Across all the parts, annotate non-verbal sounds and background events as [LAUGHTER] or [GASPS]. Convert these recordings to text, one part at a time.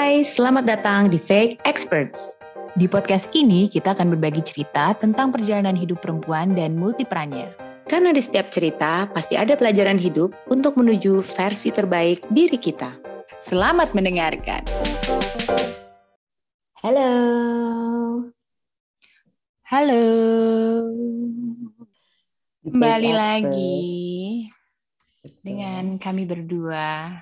Hai, selamat datang di Fake Experts. Di podcast ini kita akan berbagi cerita tentang perjalanan hidup perempuan dan multiperannya. Karena di setiap cerita pasti ada pelajaran hidup untuk menuju versi terbaik diri kita. Selamat mendengarkan. Halo. Halo. Kembali lagi dengan kami berdua.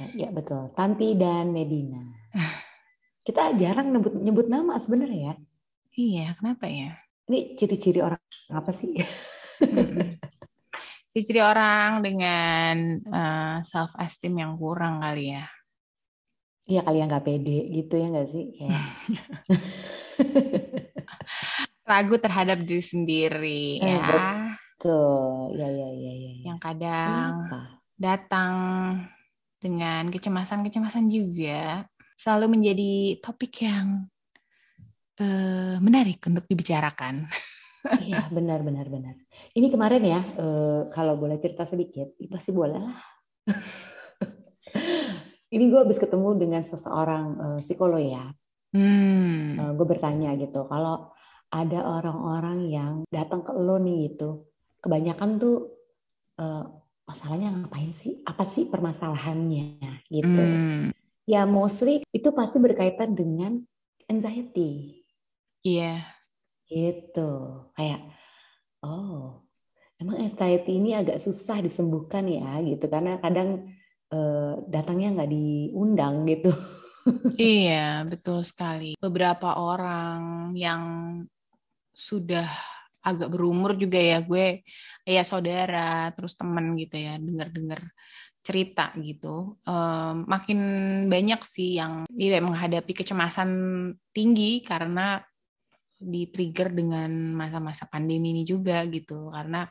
Eh, Ya betul, Tanti dan Medina. [LAUGHS] Kita jarang nyebut, nyebut nama sebenarnya ya. Iya, kenapa ya? Ini ciri-ciri orang apa sih? Mm-mm. [LAUGHS] Ciri orang dengan self esteem yang kurang kali ya. Iya kali yang nggak pede gitu ya nggak sih? Kayak [LAUGHS] Ragu terhadap diri sendiri Eh, ya. Ya ya ya ya. ya. Yang kadang Kenapa? datang dengan kecemasan-kecemasan juga selalu menjadi topik yang eh, menarik untuk dibicarakan. [LAUGHS] Iya benar benar benar. Ini kemarin ya, eh, kalau boleh cerita sedikit, ih, pasti boleh lah. [LAUGHS] Ini gue habis ketemu dengan seseorang eh, psikolog ya. Hmm. gue bertanya gitu, kalau ada orang-orang yang datang ke lo nih gitu, kebanyakan tuh eh, masalahnya ngapain sih? Apa sih permasalahannya gitu? Hmm. Ya mostly itu pasti berkaitan dengan anxiety. Iya. Gitu. Kayak, oh, emang anxiety ini agak susah disembuhkan ya, gitu. Karena kadang eh, datangnya nggak diundang gitu. [LAUGHS] Iya, betul sekali. Beberapa orang yang sudah agak berumur juga ya, gue ya saudara, terus temen gitu ya, denger-denger cerita gitu. Em, makin banyak sih yang tidak menghadapi kecemasan tinggi karena di-trigger dengan masa-masa pandemi ini juga gitu. Karena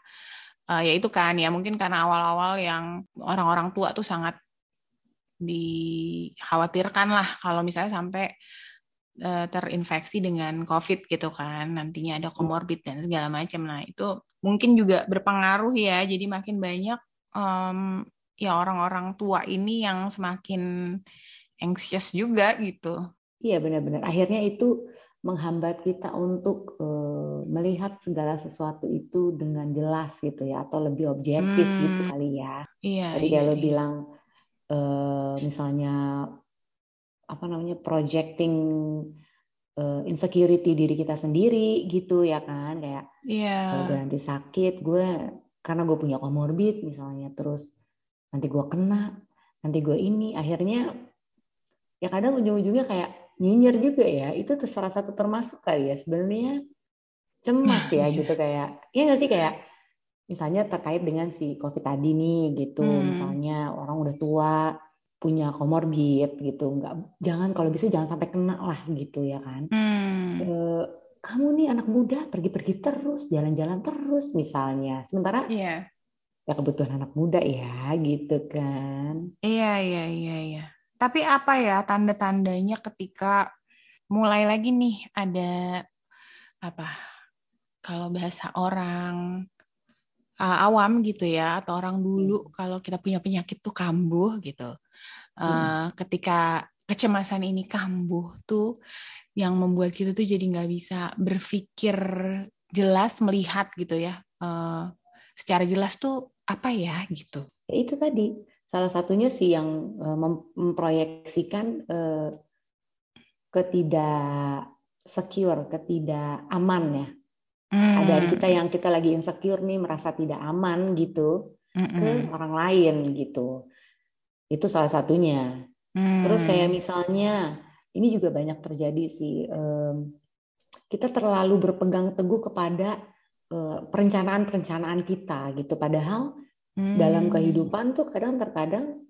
eh, ya itu kan ya mungkin karena awal-awal yang orang-orang tua tuh sangat dikhawatirkan lah kalau misalnya sampai eh, terinfeksi dengan COVID gitu kan, nantinya ada komorbid dan segala macam. Nah itu mungkin juga berpengaruh ya, jadi makin banyak em, ya orang-orang tua ini yang semakin anxious juga gitu. Iya benar-benar. Akhirnya itu menghambat kita untuk eh, melihat segala sesuatu itu dengan jelas gitu ya, atau lebih objektif Hmm. gitu kali ya. Iya. Tadi iya, lo iya. bilang eh, misalnya apa namanya projecting eh, insecurity diri kita sendiri gitu ya kan kayak Iya. kalau gue nanti sakit gue karena gue punya komorbid misalnya terus nanti gue kena nanti gue ini akhirnya ya kadang ujung-ujungnya kayak nyinyir juga ya itu tuh salah satu termasuk kali ya sebenarnya cemas ya [LAUGHS] gitu kayak iya nggak sih kayak misalnya terkait dengan si covid tadi nih gitu Hmm. misalnya orang udah tua punya komorbid gitu nggak jangan kalau bisa jangan sampai kena lah gitu ya kan Hmm. Eh, kamu nih anak muda pergi-pergi terus, jalan-jalan terus misalnya. Sementara Iya. ya kebutuhan anak muda ya gitu kan. Iya, iya, iya, iya. Tapi apa ya tanda-tandanya ketika mulai lagi nih ada apa? Kalau bahasa orang uh, awam gitu ya atau orang dulu kalau kita punya penyakit tuh kambuh gitu. Uh, Ketika kecemasan ini kambuh tuh yang membuat kita tuh jadi nggak bisa berpikir jelas melihat gitu ya. Uh, secara jelas tuh apa ya gitu. Ya itu tadi salah satunya sih yang eh, mem- memproyeksikan eh, ketidak secure, ketidak aman ya. Ada Hmm. kita yang kita lagi insecure nih merasa tidak aman gitu ke Mm-mm. orang lain gitu. Itu salah satunya. Terus kayak Hmm. misalnya ini juga banyak terjadi sih. em, kita terlalu berpegang teguh kepada eh, perencanaan-perencanaan kita gitu. Padahal dalam Hmm. kehidupan tuh kadang terkadang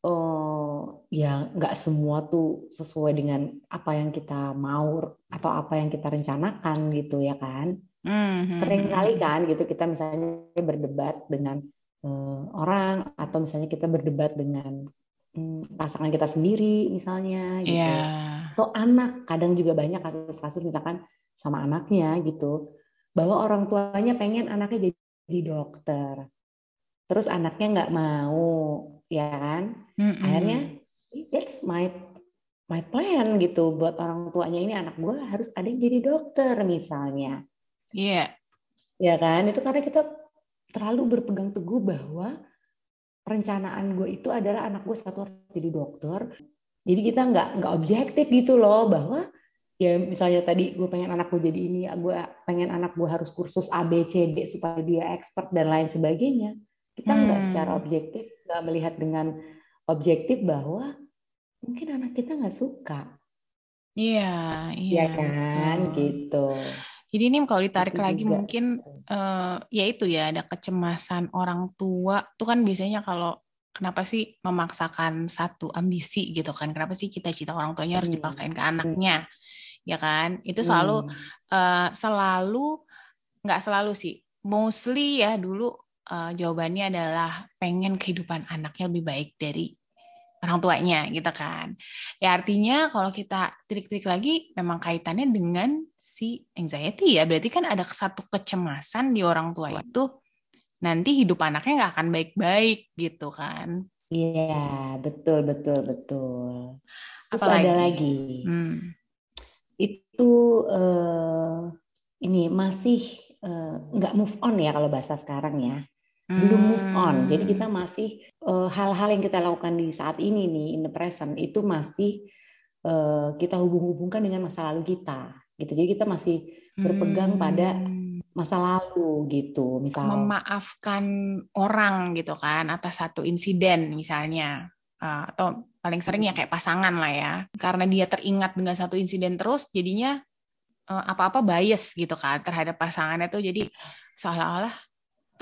oh ya nggak semua tuh sesuai dengan apa yang kita mau atau apa yang kita rencanakan gitu ya kan. Hmm. Sering kali kan gitu kita misalnya berdebat dengan eh, orang atau misalnya kita berdebat dengan hmm, pasangan kita sendiri misalnya gitu. Iya. Atau anak, kadang juga banyak kasus-kasus misalkan sama anaknya gitu. Bahwa orang tuanya pengen anaknya jadi dokter. Terus anaknya nggak mau, ya kan? Mm-mm. Akhirnya that's my my plan gitu buat orang tuanya ini anak gue harus ada yang jadi dokter misalnya. Iya. Yeah. Ya kan? Itu karena kita terlalu berpegang teguh bahwa perencanaan gue itu adalah anak gue satu harus jadi dokter. Jadi kita nggak nggak objektif gitu loh bahwa ya misalnya tadi gue pengen anak gue jadi ini, gue pengen anak gue harus kursus A B C D supaya dia expert dan lain sebagainya. Kita nggak hmm. secara objektif nggak melihat dengan objektif bahwa mungkin anak kita nggak suka. Iya, iya ya kan, betul. gitu. Jadi ini kalau ditarik itu lagi juga. mungkin uh, ya itu ya ada kecemasan orang tua tuh kan biasanya kalau kenapa sih memaksakan satu ambisi gitu kan? Kenapa sih cita-cita orang tuanya harus hmm. dipaksain ke anaknya? Ya kan? Itu selalu hmm. uh, selalu nggak selalu sih. Mostly ya dulu uh, jawabannya adalah pengen kehidupan anaknya lebih baik dari orang tuanya gitu kan. Ya artinya kalau kita trik-trik lagi memang kaitannya dengan si anxiety ya. Berarti kan ada satu kecemasan di orang tua itu nanti hidup anaknya nggak akan baik-baik gitu kan. Iya, betul betul betul. Terus Apalagi? ada lagi. Hmm. Itu uh, ini masih uh, nggak move on ya kalau bahasa sekarang ya belum move on. Jadi kita hmm. masih eh, hal-hal uh, yang kita lakukan di saat ini nih in the present itu masih uh, kita hubung-hubungkan dengan masa lalu kita. Gitu. Jadi kita masih berpegang hmm. pada masa lalu gitu. Misal memaafkan orang gitu kan atas satu insiden misalnya uh, atau paling sering ya kayak pasangan lah ya. Karena dia teringat dengan satu insiden terus jadinya apa-apa bias gitu kan terhadap pasangannya tuh jadi seolah-olah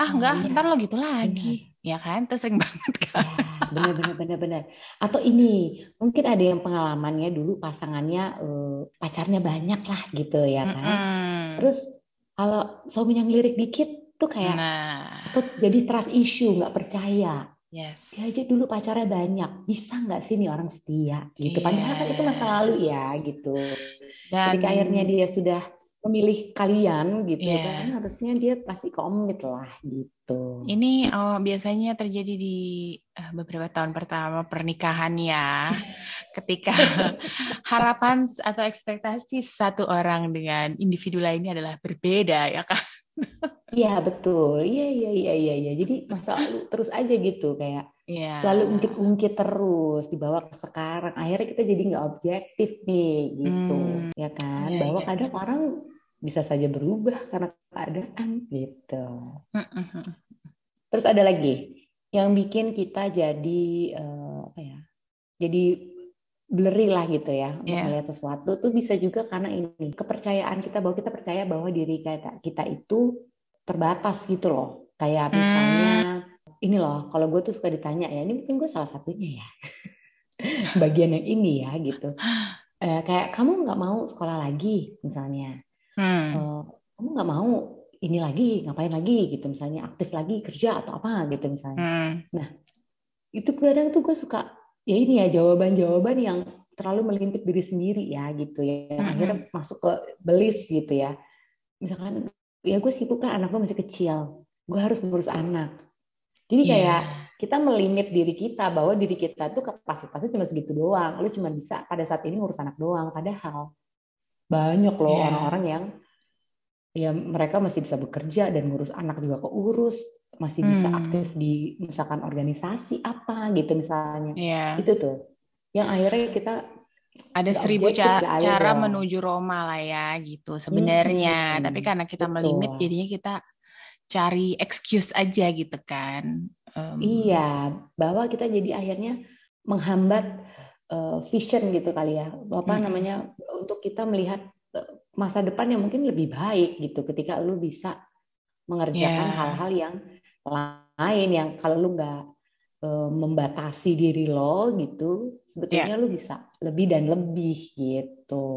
ah oh, enggak iya. ntar lo gitu lagi bener. ya kan itu sering banget kan ya, benar benar benar benar atau ini mungkin ada yang pengalamannya dulu pasangannya uh, pacarnya banyak lah gitu ya kan mm -hmm. terus kalau suaminya ngelirik dikit tuh kayak nah. atau jadi trust issue nggak percaya Yes. Dia aja dulu pacarnya banyak, bisa nggak sih nih orang setia gitu? Yes. Padahal kan itu masa lalu ya gitu. Dan Ketika akhirnya dia sudah memilih kalian gitu yeah. kan harusnya dia pasti komit lah gitu. Ini oh, biasanya terjadi di uh, beberapa tahun pertama pernikahan ya, [LAUGHS] ketika harapan atau ekspektasi satu orang dengan individu lainnya adalah berbeda ya kan. Iya betul, iya iya iya iya iya. Jadi masa lalu terus aja gitu kayak yeah. selalu ungkit-ungkit terus dibawa ke sekarang. Akhirnya kita jadi nggak objektif nih gitu, hmm. ya kan? Yeah, Bahwa yeah. kadang orang bisa saja berubah karena keadaan gitu. Terus ada lagi yang bikin kita jadi uh, apa ya? Jadi blurry lah gitu ya yeah. melihat sesuatu tuh bisa juga karena ini kepercayaan kita bahwa kita percaya bahwa diri kita kita itu terbatas gitu loh. Kayak misalnya hmm. ini loh, kalau gue tuh suka ditanya ya, ini mungkin gue salah satunya ya. [LAUGHS] Bagian yang ini ya gitu. [GASPS] Eh, kayak kamu nggak mau sekolah lagi misalnya hmm. uh, kamu nggak mau ini lagi ngapain lagi gitu misalnya aktif lagi kerja atau apa gitu misalnya hmm. nah itu kadang tuh gue suka ya ini ya jawaban-jawaban yang terlalu melimpit diri sendiri ya gitu ya hmm. akhirnya masuk ke belief gitu ya misalkan ya gue sibuk kan anak gue masih kecil gue harus ngurus anak jadi iya. kayak yeah. kita melimit diri kita bahwa diri kita tuh kapasitasnya cuma segitu doang lu cuma bisa pada saat ini ngurus anak doang padahal banyak loh yeah. orang-orang yang ya mereka masih bisa bekerja dan ngurus anak juga keurus, masih bisa hmm. aktif di misalkan organisasi apa gitu misalnya. Yeah. Itu tuh yang akhirnya kita ada seribu cara, cara menuju Roma lah ya gitu sebenarnya. Hmm. Tapi karena kita Betul. melimit jadinya kita cari excuse aja gitu kan. Um, iya, bahwa kita jadi akhirnya menghambat vision gitu kali ya. Apa hmm. namanya untuk kita melihat eh, masa depan yang mungkin lebih baik gitu ketika lu bisa mengerjakan hal hal-hal yang lain yang kalau lu nggak uh, membatasi diri lo gitu sebetulnya yeah. lu bisa lebih dan lebih gitu.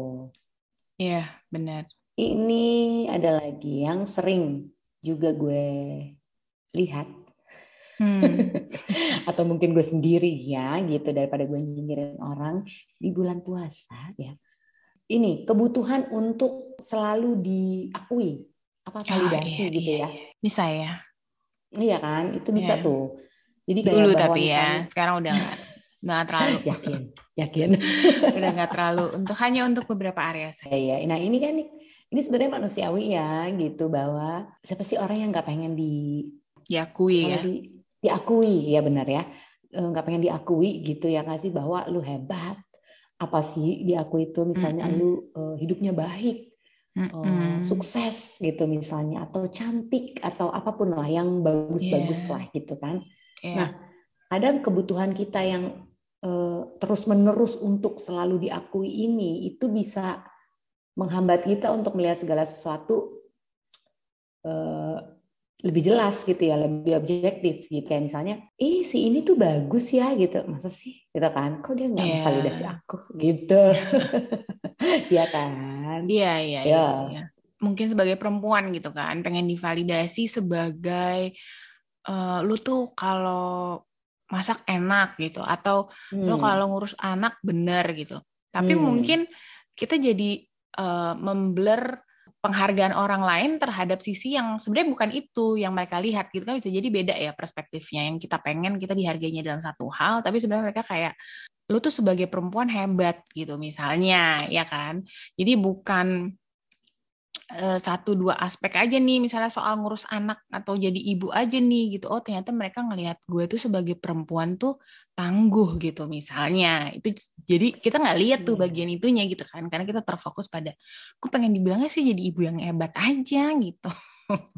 Iya yeah, benar. Ini ada lagi yang sering juga gue lihat Hmm. [LAUGHS] atau mungkin gue sendiri ya gitu daripada gue nyinyirin orang di bulan puasa ya. Ini kebutuhan untuk selalu diakui apa ah, validasi oh, iya, gitu iya, ya. iya. bisa ya. Iya kan? Itu bisa yeah. tuh. Jadi kayak dulu tapi ya sekarang udah nggak terlalu. [LAUGHS] Yakin yakin. [LAUGHS] Udah nggak terlalu untuk hanya untuk beberapa area saja. Ya, ya. nah ini kan ini sebenarnya manusiawi ya gitu bahwa siapa sih orang yang nggak pengen di diakui ya. di, diakui ya benar ya e, nggak pengen diakui gitu ya nggak sih bahwa lu hebat apa sih diakui itu misalnya mm -hmm. lu uh, hidupnya baik mm -hmm. sukses gitu misalnya atau cantik atau apa pun lah yang bagus-bagus yeah. lah gitu kan yeah. nah ada kebutuhan kita yang uh, terus menerus untuk selalu diakui ini itu bisa menghambat kita untuk melihat segala sesuatu uh, lebih jelas gitu ya, lebih objektif gitu. Kayak misalnya, ih si ini tuh bagus ya gitu. Masa sih? Gitu kan? Kok dia nggak yeah. validasi aku gitu? [LAUGHS] Iya kan? Iya, iya, iya, iya. Mungkin sebagai perempuan gitu kan, pengen divalidasi sebagai uh, lu tuh kalau masak enak gitu atau hmm. lu kalau ngurus anak bener gitu. Tapi hmm. mungkin kita jadi uh, memblur penghargaan orang lain terhadap sisi yang sebenarnya bukan itu yang mereka lihat gitu. Kan bisa jadi beda ya perspektifnya. Yang kita pengen kita dihargainya dalam satu hal tapi sebenarnya mereka kayak lu tuh sebagai perempuan hebat gitu misalnya ya kan? Jadi bukan Eh, satu dua aspek aja nih misalnya soal ngurus anak atau jadi ibu aja nih gitu. Oh ternyata mereka ngelihat gue tuh sebagai perempuan tuh tangguh gitu misalnya. Itu jadi kita nggak lihat tuh iya. bagian itunya gitu kan. Karena kita terfokus pada gue pengen dibilangnya sih jadi ibu yang hebat aja gitu.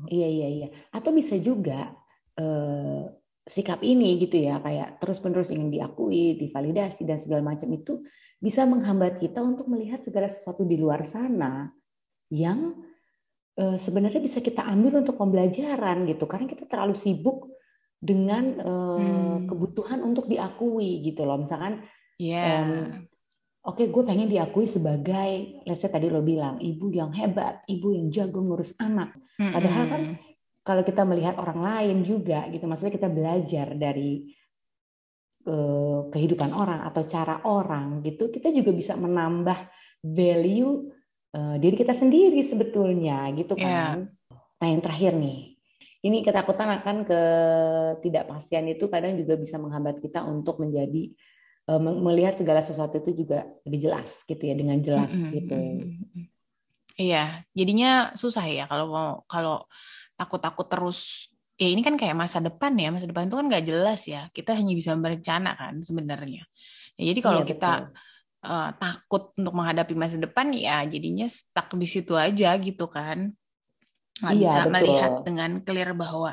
Iya iya iya. Atau bisa juga eh, sikap ini gitu ya kayak terus menerus ingin diakui divalidasi dan segala macam itu bisa menghambat kita untuk melihat segala sesuatu di luar sana yang uh, sebenarnya bisa kita ambil untuk pembelajaran gitu karena kita terlalu sibuk dengan uh, hmm. kebutuhan untuk diakui gitu loh misalkan yeah. um, oke okay, gue pengen diakui sebagai let's say tadi lo bilang ibu yang hebat ibu yang jago ngurus anak padahal kan kalau kita melihat orang lain juga gitu maksudnya kita belajar dari uh, kehidupan orang atau cara orang gitu kita juga bisa menambah value uh, diri kita sendiri sebetulnya gitu iya. kan. Yeah. Nah yang terakhir nih, ini ketakutan akan ketidakpastian itu kadang juga bisa menghambat kita untuk menjadi uh, melihat segala sesuatu itu juga lebih jelas gitu ya dengan jelas mm -hmm. gitu. Iya, jadinya susah ya kalau mau kalau takut-takut terus ya ini kan kayak masa depan ya masa depan itu kan nggak jelas ya kita hanya bisa berencana kan sebenarnya ya jadi kalau iya, kita betul uh, takut untuk menghadapi masa depan ya jadinya stuck di situ aja gitu kan nggak iya, bisa betul. melihat dengan clear bahwa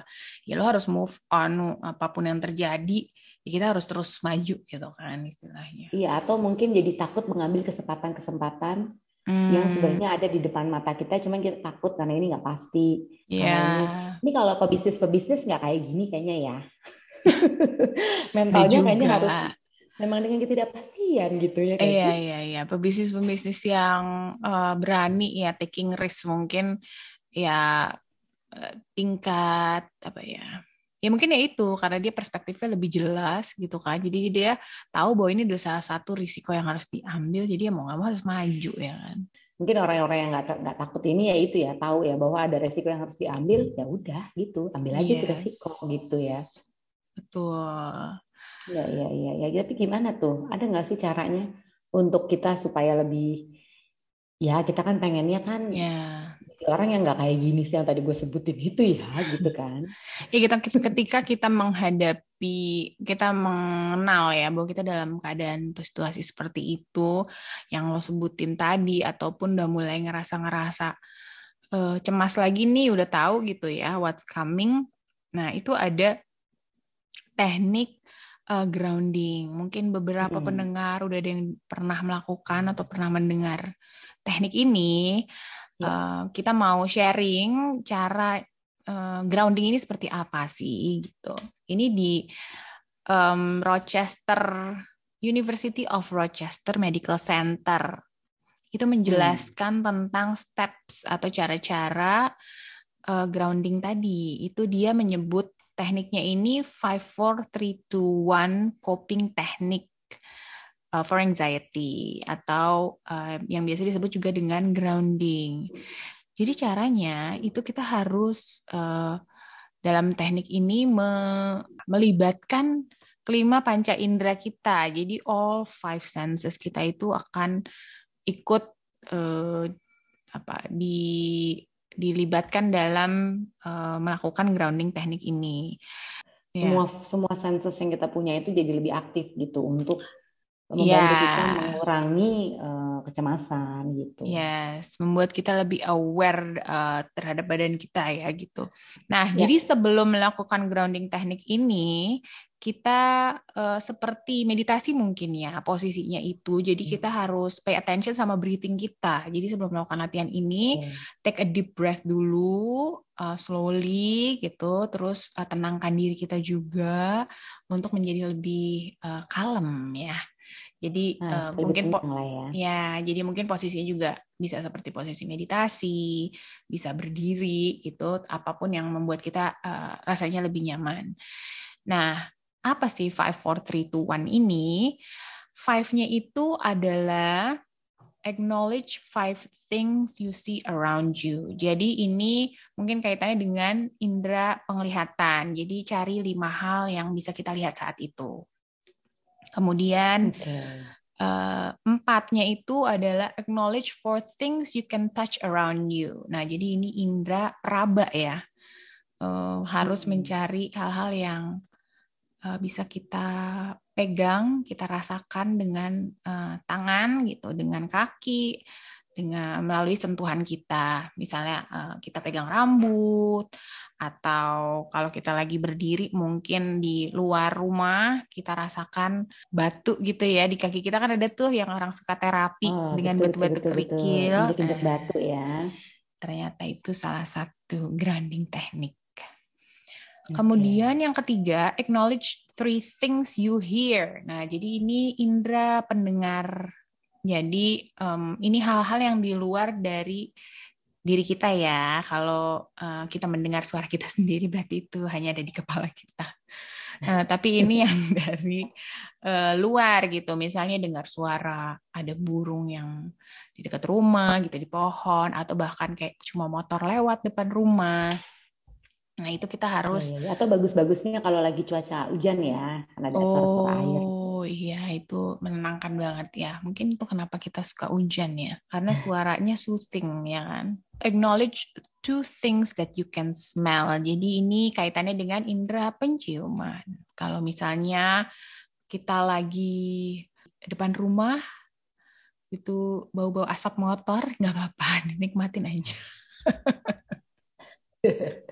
ya lo harus move on apa pun yang terjadi ya kita harus terus maju gitu kan istilahnya iya atau mungkin jadi takut mengambil kesempatan-kesempatan hmm. yang sebenarnya ada di depan mata kita cuman kita takut karena ini nggak pasti yeah. ini, ini kalau pebisnis pebisnis nggak kayak gini kayaknya ya [LAUGHS] mentalnya kayaknya harus memang dengan ketidakpastian gitu ya kan iya iya iya. Pebisnis pebisnis yang uh, berani ya taking risk mungkin ya uh, tingkat apa ya ya mungkin ya itu karena dia perspektifnya lebih jelas gitu kan. Jadi dia tahu bahwa ini adalah salah satu risiko yang harus diambil jadi ya mau nggak mau harus maju ya kan. Mungkin orang-orang yang nggak nggak takut ini ya itu ya tahu ya bahwa ada resiko yang harus diambil ya udah gitu ambil aja yes. itu resiko gitu ya. Betul Iya, iya, iya. Ya, tapi gimana tuh? Ada nggak sih caranya untuk kita supaya lebih, ya kita kan pengennya kan ya. orang yang nggak kayak gini sih yang tadi gue sebutin itu ya, gitu kan? [LAUGHS] ya kita ketika kita menghadapi, kita mengenal ya bahwa kita dalam keadaan atau situasi seperti itu, yang lo sebutin tadi, ataupun udah mulai ngerasa-ngerasa uh, cemas lagi nih, udah tahu gitu ya what's coming. Nah itu ada teknik uh, grounding. Mungkin beberapa hmm. pendengar udah ada yang pernah melakukan atau pernah mendengar teknik ini. Ya. Uh, kita mau sharing cara uh, grounding ini seperti apa sih gitu. Ini di um, Rochester University of Rochester Medical Center. Itu menjelaskan hmm. tentang steps atau cara-cara uh, grounding tadi. Itu dia menyebut tekniknya ini 54321 coping technique uh, for anxiety atau uh, yang biasa disebut juga dengan grounding. Jadi caranya itu kita harus uh, dalam teknik ini me melibatkan kelima panca indera kita. Jadi all five senses kita itu akan ikut apa di dilibatkan dalam uh, melakukan grounding teknik ini. Semua yeah. semua senses yang kita punya itu jadi lebih aktif gitu untuk membantu yeah. kita mengurangi uh, kecemasan gitu. Yes, membuat kita lebih aware uh, terhadap badan kita ya gitu. Nah, yeah. jadi sebelum melakukan grounding teknik ini, kita uh, seperti meditasi mungkin ya posisinya itu. Jadi hmm. kita harus pay attention sama breathing kita. Jadi sebelum melakukan latihan ini, yeah. take a deep breath dulu, uh, slowly gitu. Terus uh, tenangkan diri kita juga untuk menjadi lebih uh, kalem ya. Jadi nah, uh, mungkin po ya. ya, jadi mungkin posisinya juga bisa seperti posisi meditasi, bisa berdiri gitu, apa pun yang membuat kita uh, rasanya lebih nyaman. Nah, apa sih 5 4 3 2 1 ini? Five-nya itu adalah acknowledge five things you see around you. Jadi ini mungkin kaitannya dengan indera penglihatan. Jadi cari lima hal yang bisa kita lihat saat itu. Kemudian okay. uh, eh, empatnya itu adalah acknowledge for things you can touch around you. Nah, jadi ini indra raba ya. Uh, harus mencari hal-hal yang uh, bisa kita pegang, kita rasakan dengan uh, tangan gitu, dengan kaki, dengan melalui sentuhan kita. Misalnya uh, kita pegang rambut atau kalau kita lagi berdiri mungkin di luar rumah kita rasakan batu gitu ya di kaki kita kan ada tuh yang orang suka terapi oh, dengan batu-batu kerikil. Betul, betul. batu ya. Ternyata itu salah satu grounding teknik. Kemudian yang ketiga, acknowledge three things you hear. Nah, jadi ini indera pendengar jadi um, ini hal-hal yang di luar dari diri kita ya. Kalau uh, kita mendengar suara kita [LAUGHS] sendiri berarti itu hanya ada di kepala kita. Nah, tapi ini [LAUGHS] yang dari uh, luar gitu. Misalnya dengar suara ada burung yang di dekat rumah gitu di pohon atau bahkan kayak cuma motor lewat depan rumah. Nah, itu kita harus ya, atau bagus-bagusnya kalau lagi cuaca hujan ya, karena ada suara-suara air. Oh, iya itu menenangkan banget ya. Mungkin itu kenapa kita suka hujan ya, karena suaranya soothing ya kan. Acknowledge two things that you can smell. Jadi ini kaitannya dengan indera penciuman. Kalau misalnya kita lagi depan rumah itu bau-bau asap motor, nggak apa-apa, [LAUGHS] nikmatin aja. [LAUGHS]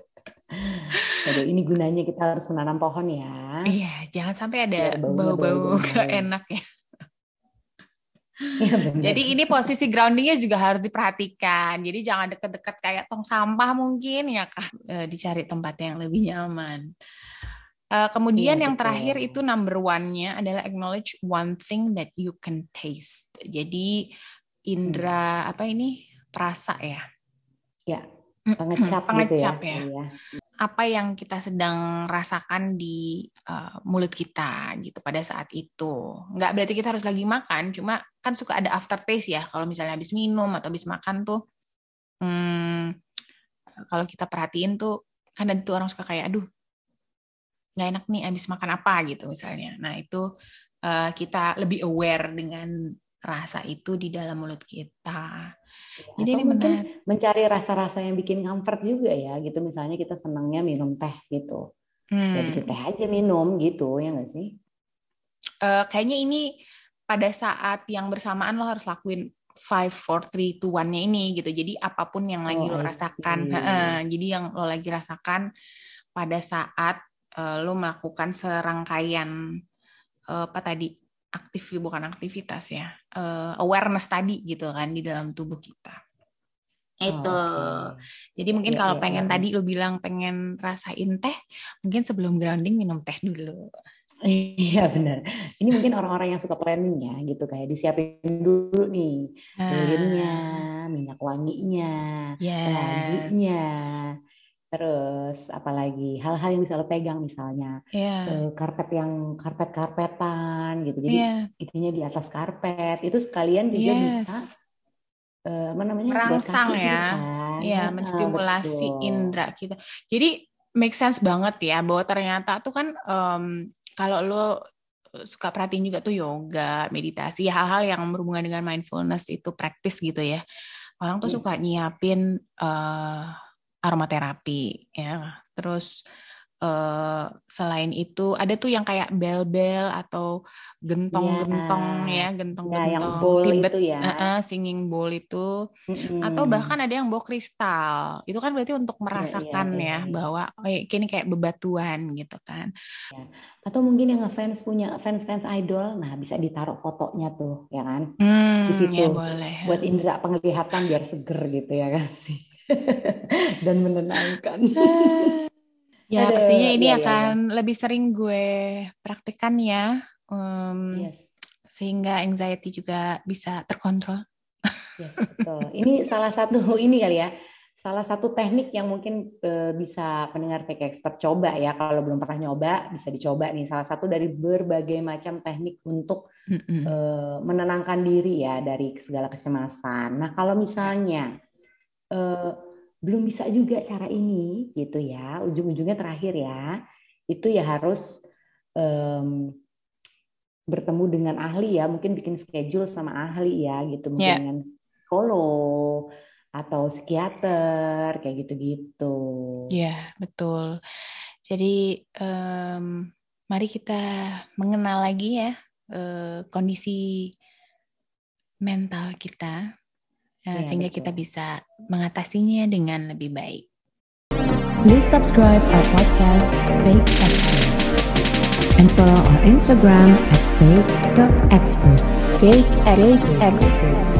Jadi ini gunanya kita harus menanam pohon ya. Iya, jangan sampai ada bau-bau gak enak ya. ya Jadi ini posisi groundingnya juga harus diperhatikan. Jadi jangan deket-deket kayak tong sampah mungkin ya kan. E, dicari tempat yang lebih nyaman. E, kemudian ya, yang betul. terakhir itu number one-nya adalah acknowledge one thing that you can taste. Jadi indera hmm. apa ini perasa ya? Ya, pengecap, pengecap gitu ya. ya apa yang kita sedang rasakan di uh, mulut kita gitu pada saat itu. Nggak berarti kita harus lagi makan, cuma kan suka ada aftertaste ya kalau misalnya habis minum atau habis makan tuh. Hmm, kalau kita perhatiin tuh kan ada tuh orang suka kayak aduh nggak enak nih habis makan apa gitu misalnya. Nah itu uh, kita lebih aware dengan rasa itu di dalam mulut kita. Ya, Jadi ini mungkin benar. mencari rasa-rasa yang bikin comfort juga ya gitu misalnya kita senangnya minum teh gitu. Hmm. Ya teh aja minum gitu ya nggak sih? Uh, kayaknya ini pada saat yang bersamaan lo harus lakuin five, four, three, two, one-nya ini gitu. Jadi apa pun yang lagi oh, lo rasakan, uh, jadi yang lo lagi rasakan pada saat uh, lo melakukan serangkaian uh, apa tadi aktif bukan aktivitas ya uh, awareness tadi gitu kan di dalam tubuh kita itu oh, okay. jadi mungkin ya, kalau ya, pengen ya. tadi lu bilang pengen rasain teh mungkin sebelum grounding minum teh dulu Iya benar. Ini mungkin orang-orang yang suka planning ya gitu kayak disiapin dulu nih lilinnya, ah. minyak wanginya, yes terus apalagi hal-hal yang bisa lo pegang misalnya yeah. Iya. karpet yang karpet karpetan gitu jadi yeah. intinya di atas karpet itu sekalian juga yes. bisa uh, apa namanya merangsang ya kan. ya menstimulasi uh, indera kita jadi make sense banget ya bahwa ternyata tuh kan um, kalau lo suka perhatiin juga tuh yoga, meditasi, hal-hal yang berhubungan dengan mindfulness itu praktis gitu ya. Orang tuh hmm. suka nyiapin uh, aromaterapi ya. Terus uh, selain itu ada tuh yang kayak bel-bel atau gentong-gentong ya, gentong-gentong ya, yang bowl Tibet, itu ya. Uh, uh, singing bowl itu mm-hmm. atau bahkan ada yang bawa kristal. Itu kan berarti untuk iya, merasakan ya, ya, ya, ya. bahwa oh, ya, ini kayak bebatuan gitu kan. Ya. Atau mungkin yang fans punya fans-fans idol, nah bisa ditaruh fotonya tuh, ya kan? Hmm, Di situ. Ya boleh. Buat indera penglihatan biar seger gitu ya kasih. [LAUGHS] [LAUGHS] Dan menenangkan. Ya Aduh, pastinya ini ya, akan ya. lebih sering gue praktekkan ya, um, yes. sehingga anxiety juga bisa terkontrol. Yes betul. ini salah satu ini kali ya, salah satu teknik yang mungkin uh, bisa pendengar PK Expert coba ya kalau belum pernah nyoba bisa dicoba nih salah satu dari berbagai macam teknik untuk mm -hmm. uh, menenangkan diri ya dari segala kecemasan. Nah kalau misalnya uh, belum bisa juga cara ini gitu ya. Ujung-ujungnya terakhir ya itu ya harus um, bertemu dengan ahli ya. Mungkin bikin schedule sama ahli ya gitu. Mungkin yeah. dengan psikolog atau psikiater kayak gitu-gitu. Ya yeah, betul. Jadi um, mari kita mengenal lagi ya uh, kondisi mental kita ya, sehingga betul. kita bisa mengatasinya dengan lebih baik. Please subscribe our podcast Fake Experts and follow our Instagram at fake.experts. Fake experts. Fake experts.